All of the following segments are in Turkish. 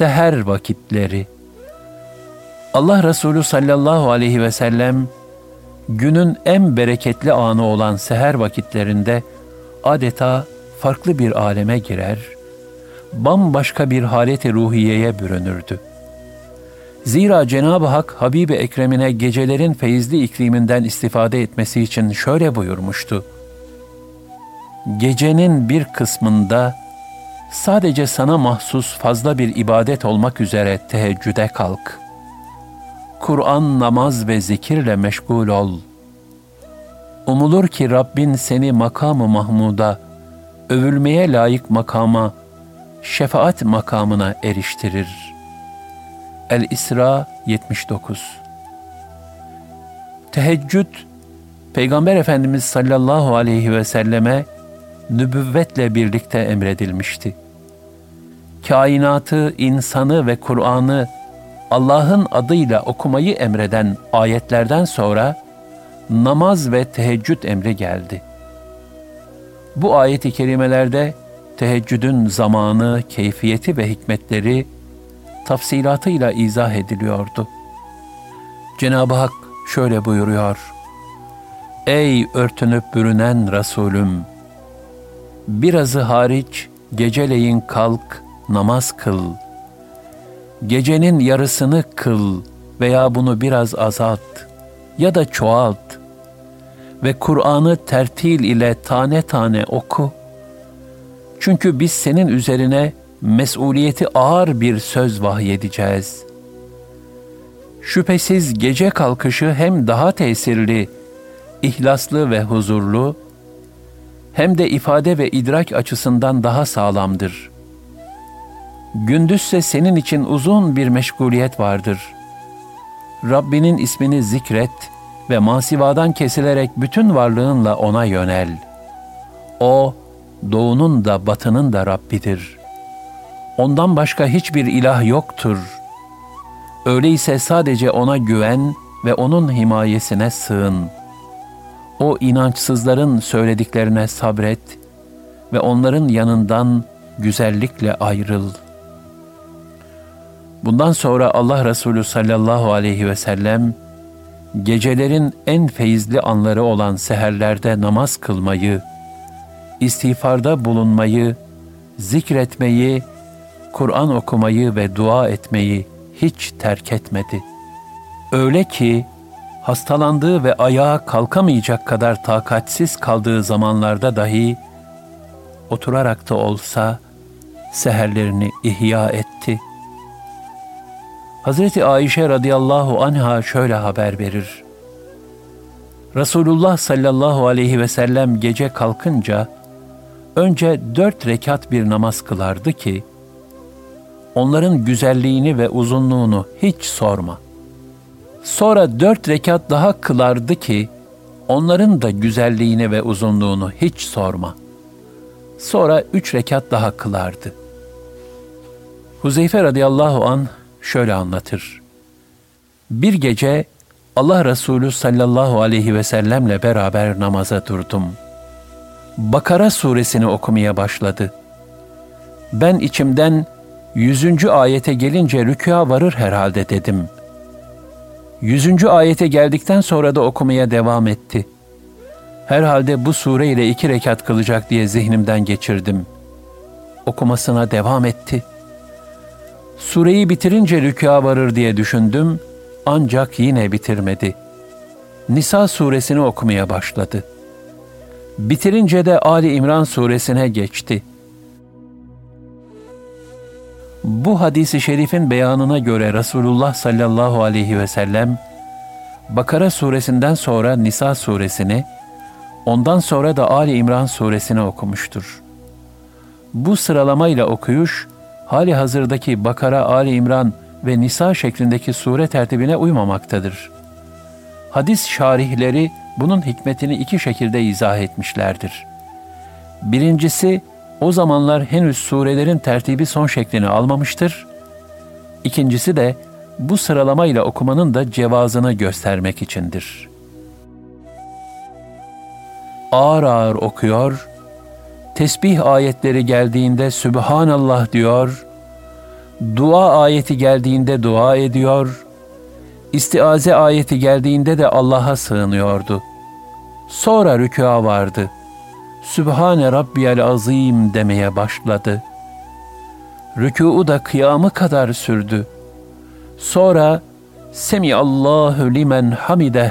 seher vakitleri. Allah Resulü sallallahu aleyhi ve sellem günün en bereketli anı olan seher vakitlerinde adeta farklı bir aleme girer, bambaşka bir haleti ruhiyeye bürünürdü. Zira Cenab-ı Hak Habibi Ekrem'ine gecelerin feyizli ikliminden istifade etmesi için şöyle buyurmuştu. Gecenin bir kısmında sadece sana mahsus fazla bir ibadet olmak üzere teheccüde kalk. Kur'an, namaz ve zikirle meşgul ol. Umulur ki Rabbin seni makamı Mahmud'a, övülmeye layık makama, şefaat makamına eriştirir. El-İsra 79 Teheccüd, Peygamber Efendimiz sallallahu aleyhi ve selleme nübüvvetle birlikte emredilmişti. Kainatı, insanı ve Kur'an'ı Allah'ın adıyla okumayı emreden ayetlerden sonra namaz ve teheccüd emri geldi. Bu ayet-i kerimelerde teheccüdün zamanı, keyfiyeti ve hikmetleri tafsilatıyla izah ediliyordu. Cenab-ı Hak şöyle buyuruyor. Ey örtünüp bürünen Resulüm! Birazı hariç geceleyin kalk, namaz kıl. Gecenin yarısını kıl veya bunu biraz azalt ya da çoğalt ve Kur'an'ı tertil ile tane tane oku. Çünkü biz senin üzerine mesuliyeti ağır bir söz vahyedeceğiz. Şüphesiz gece kalkışı hem daha tesirli, ihlaslı ve huzurlu, hem de ifade ve idrak açısından daha sağlamdır. Gündüzse senin için uzun bir meşguliyet vardır. Rabbinin ismini zikret ve masivadan kesilerek bütün varlığınla ona yönel. O, doğunun da batının da Rabbidir. Ondan başka hiçbir ilah yoktur. Öyleyse sadece ona güven ve onun himayesine sığın.'' O inançsızların söylediklerine sabret ve onların yanından güzellikle ayrıl. Bundan sonra Allah Resulü sallallahu aleyhi ve sellem gecelerin en feyizli anları olan seherlerde namaz kılmayı, istiğfarda bulunmayı, zikretmeyi, Kur'an okumayı ve dua etmeyi hiç terk etmedi. Öyle ki hastalandığı ve ayağa kalkamayacak kadar takatsiz kaldığı zamanlarda dahi oturarak da olsa seherlerini ihya etti. Hazreti Ayşe radıyallahu anha şöyle haber verir. Resulullah sallallahu aleyhi ve sellem gece kalkınca önce dört rekat bir namaz kılardı ki, onların güzelliğini ve uzunluğunu hiç sorma.'' Sonra dört rekat daha kılardı ki, onların da güzelliğini ve uzunluğunu hiç sorma. Sonra üç rekat daha kılardı. Huzeyfe radıyallahu an şöyle anlatır. Bir gece Allah Resulü sallallahu aleyhi ve sellemle beraber namaza durdum. Bakara suresini okumaya başladı. Ben içimden yüzüncü ayete gelince rükûa varır herhalde dedim.'' Yüzüncü ayete geldikten sonra da okumaya devam etti. Herhalde bu sure ile iki rekat kılacak diye zihnimden geçirdim. Okumasına devam etti. Sureyi bitirince rükûa varır diye düşündüm ancak yine bitirmedi. Nisa suresini okumaya başladı. Bitirince de Ali İmran suresine geçti. Bu hadisi şerifin beyanına göre Resulullah sallallahu aleyhi ve sellem Bakara suresinden sonra Nisa suresini, ondan sonra da Ali İmran suresini okumuştur. Bu sıralamayla okuyuş, hali hazırdaki Bakara, Ali İmran ve Nisa şeklindeki sure tertibine uymamaktadır. Hadis şarihleri bunun hikmetini iki şekilde izah etmişlerdir. Birincisi, o zamanlar henüz surelerin tertibi son şeklini almamıştır. İkincisi de bu sıralamayla okumanın da cevazını göstermek içindir. Ağır ağır okuyor, tesbih ayetleri geldiğinde Sübhanallah diyor, dua ayeti geldiğinde dua ediyor, istiaze ayeti geldiğinde de Allah'a sığınıyordu. Sonra rükûa vardı. Sübhane Rabbiyel Azim demeye başladı. Rükû'u da kıyamı kadar sürdü. Sonra Semi Allahu limen hamideh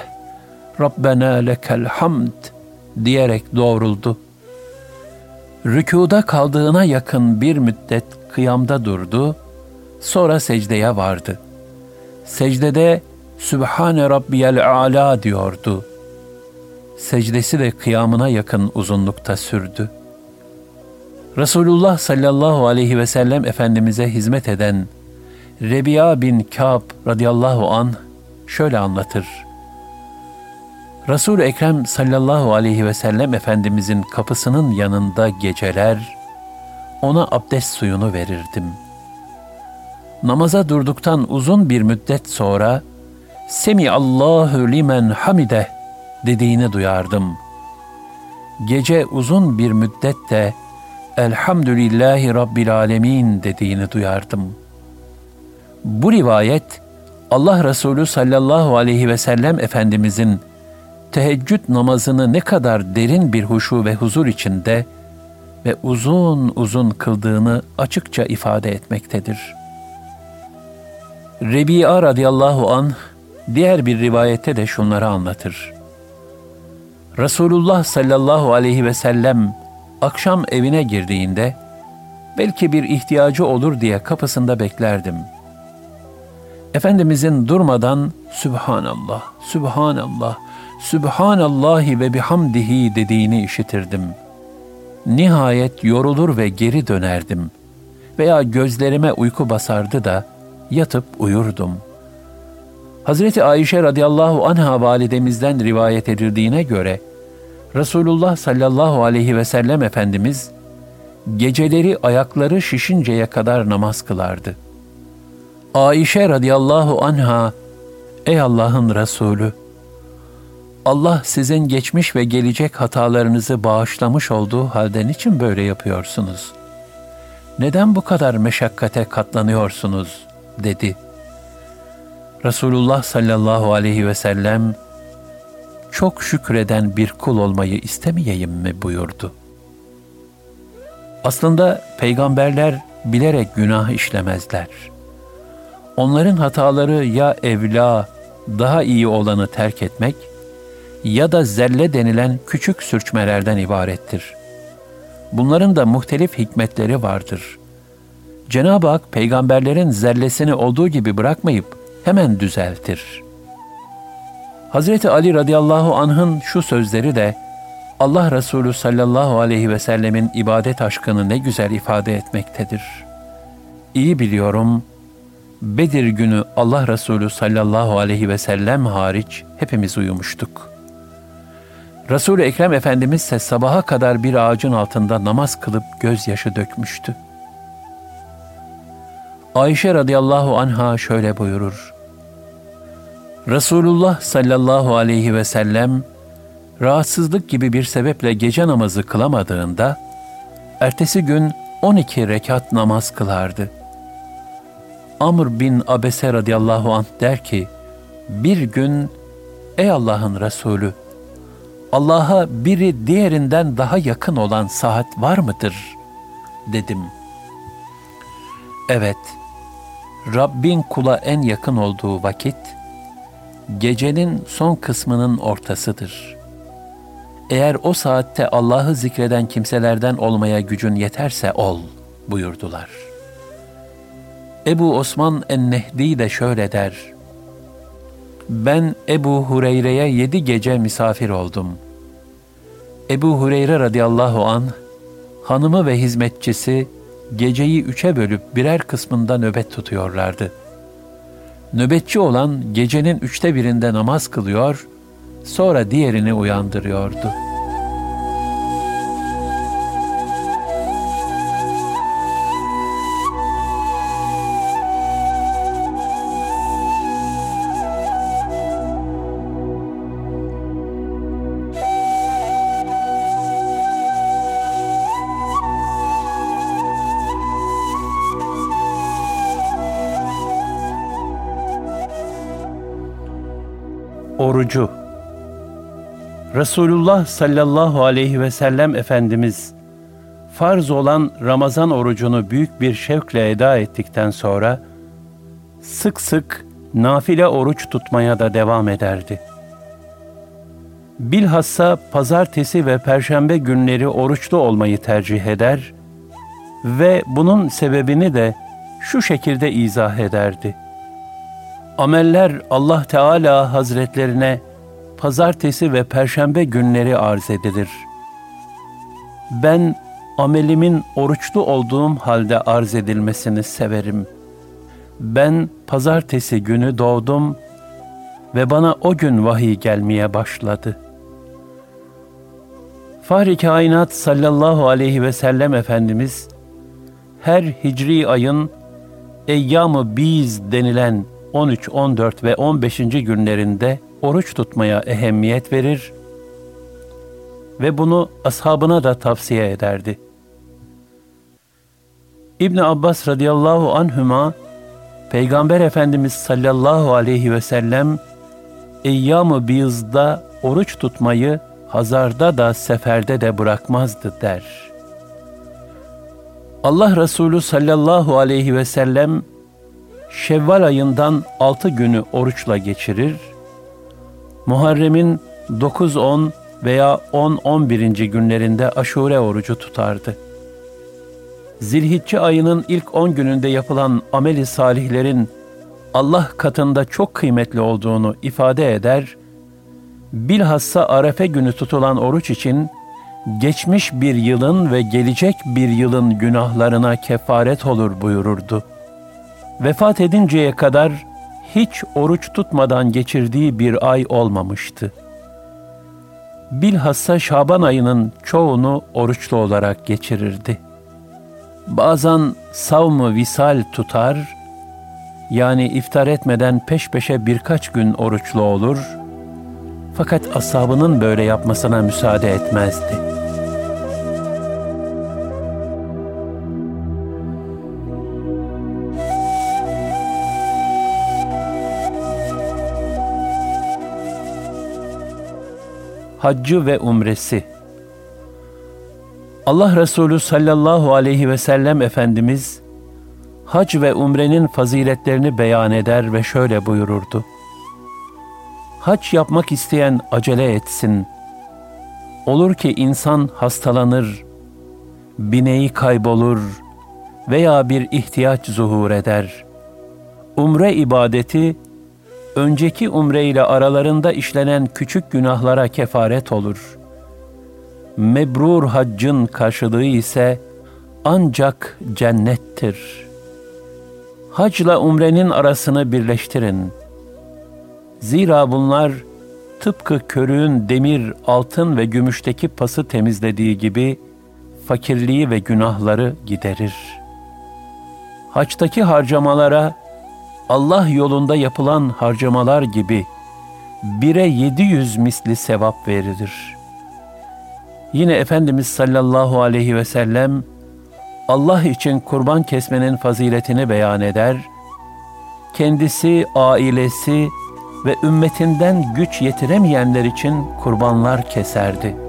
Rabbena lekel hamd diyerek doğruldu. Rükuda kaldığına yakın bir müddet kıyamda durdu, sonra secdeye vardı. Secdede Sübhane Rabbiyel A'la diyordu. Secdesi de kıyamına yakın uzunlukta sürdü. Resulullah sallallahu aleyhi ve sellem Efendimiz'e hizmet eden Rebiya bin Kâb radıyallahu an şöyle anlatır. Resul-i Ekrem sallallahu aleyhi ve sellem Efendimizin kapısının yanında geceler ona abdest suyunu verirdim. Namaza durduktan uzun bir müddet sonra Semi Allahu limen hamide dediğini duyardım. Gece uzun bir müddet de Elhamdülillahi Rabbil Alemin dediğini duyardım.'' Bu rivayet Allah Resulü sallallahu aleyhi ve sellem Efendimizin teheccüd namazını ne kadar derin bir huşu ve huzur içinde ve uzun uzun kıldığını açıkça ifade etmektedir. Rebi'a radıyallahu an diğer bir rivayette de şunları anlatır. Resulullah sallallahu aleyhi ve sellem akşam evine girdiğinde belki bir ihtiyacı olur diye kapısında beklerdim.'' Efendimizin durmadan Sübhanallah, Sübhanallah, Sübhanallahi ve bihamdihi dediğini işitirdim. Nihayet yorulur ve geri dönerdim. Veya gözlerime uyku basardı da yatıp uyurdum. Hazreti Ayşe radıyallahu anha validemizden rivayet edildiğine göre, Resulullah sallallahu aleyhi ve sellem Efendimiz, geceleri ayakları şişinceye kadar namaz kılardı.'' Ayşe radıyallahu anha, Ey Allah'ın Resulü! Allah sizin geçmiş ve gelecek hatalarınızı bağışlamış olduğu halde niçin böyle yapıyorsunuz? Neden bu kadar meşakkate katlanıyorsunuz? dedi. Resulullah sallallahu aleyhi ve sellem, çok şükreden bir kul olmayı istemeyeyim mi buyurdu. Aslında peygamberler bilerek günah işlemezler.'' Onların hataları ya evla, daha iyi olanı terk etmek ya da zelle denilen küçük sürçmelerden ibarettir. Bunların da muhtelif hikmetleri vardır. Cenab-ı Hak peygamberlerin zellesini olduğu gibi bırakmayıp hemen düzeltir. Hazreti Ali radıyallahu anh'ın şu sözleri de Allah Resulü sallallahu aleyhi ve sellemin ibadet aşkını ne güzel ifade etmektedir. İyi biliyorum, Bedir günü Allah Resulü sallallahu aleyhi ve sellem hariç hepimiz uyumuştuk. Resul-i Ekrem Efendimiz ise sabaha kadar bir ağacın altında namaz kılıp gözyaşı dökmüştü. Ayşe radıyallahu anha şöyle buyurur. Resulullah sallallahu aleyhi ve sellem rahatsızlık gibi bir sebeple gece namazı kılamadığında ertesi gün 12 rekat namaz kılardı.'' Amr bin Abese radıyallahu anh der ki, bir gün ey Allah'ın Resulü, Allah'a biri diğerinden daha yakın olan saat var mıdır? dedim. Evet, Rabbin kula en yakın olduğu vakit, gecenin son kısmının ortasıdır. eğer o saatte Allah'ı zikreden kimselerden olmaya gücün yeterse ol buyurdular. Ebu Osman en-Nehdi de şöyle der. Ben Ebu Hureyre'ye yedi gece misafir oldum. Ebu Hureyre radıyallahu an hanımı ve hizmetçisi geceyi üçe bölüp birer kısmında nöbet tutuyorlardı. Nöbetçi olan gecenin üçte birinde namaz kılıyor, sonra diğerini uyandırıyordu.'' Orucu Resulullah sallallahu aleyhi ve sellem Efendimiz farz olan Ramazan orucunu büyük bir şevkle eda ettikten sonra sık sık nafile oruç tutmaya da devam ederdi. Bilhassa pazartesi ve perşembe günleri oruçlu olmayı tercih eder ve bunun sebebini de şu şekilde izah ederdi.'' Ameller Allah Teala Hazretlerine pazartesi ve perşembe günleri arz edilir. Ben amelimin oruçlu olduğum halde arz edilmesini severim. Ben pazartesi günü doğdum ve bana o gün vahiy gelmeye başladı. Fahri Kainat sallallahu aleyhi ve sellem Efendimiz her hicri ayın eyyam-ı biz denilen 13, 14 ve 15. günlerinde oruç tutmaya ehemmiyet verir ve bunu ashabına da tavsiye ederdi. İbn Abbas radıyallahu anhüma Peygamber Efendimiz sallallahu aleyhi ve sellem eyyam-ı biyızda oruç tutmayı hazarda da seferde de bırakmazdı der. Allah Resulü sallallahu aleyhi ve sellem Şevval ayından altı günü oruçla geçirir, Muharrem'in 9-10 veya 10-11. günlerinde aşure orucu tutardı. Zilhicce ayının ilk 10 gününde yapılan ameli salihlerin Allah katında çok kıymetli olduğunu ifade eder, bilhassa Arefe günü tutulan oruç için geçmiş bir yılın ve gelecek bir yılın günahlarına kefaret olur buyururdu.'' Vefat edinceye kadar hiç oruç tutmadan geçirdiği bir ay olmamıştı. Bilhassa Şaban ayının çoğunu oruçlu olarak geçirirdi. Bazen savmı visal tutar, yani iftar etmeden peş peşe birkaç gün oruçlu olur, fakat asabının böyle yapmasına müsaade etmezdi.'' Haccı ve umresi. Allah Resulü sallallahu aleyhi ve sellem Efendimiz, hac ve umrenin faziletlerini beyan eder ve şöyle buyururdu. Hac yapmak isteyen acele etsin. Olur ki insan hastalanır, bineği kaybolur veya bir ihtiyaç zuhur eder. Umre ibadeti, önceki umre ile aralarında işlenen küçük günahlara kefaret olur. Mebrur haccın karşılığı ise ancak cennettir. Hacla umrenin arasını birleştirin. Zira bunlar tıpkı körüğün demir, altın ve gümüşteki pası temizlediği gibi fakirliği ve günahları giderir. Haçtaki harcamalara Allah yolunda yapılan harcamalar gibi bire 700 misli sevap verilir. Yine Efendimiz sallallahu aleyhi ve sellem Allah için kurban kesmenin faziletini beyan eder, kendisi, ailesi ve ümmetinden güç yetiremeyenler için kurbanlar keserdi.''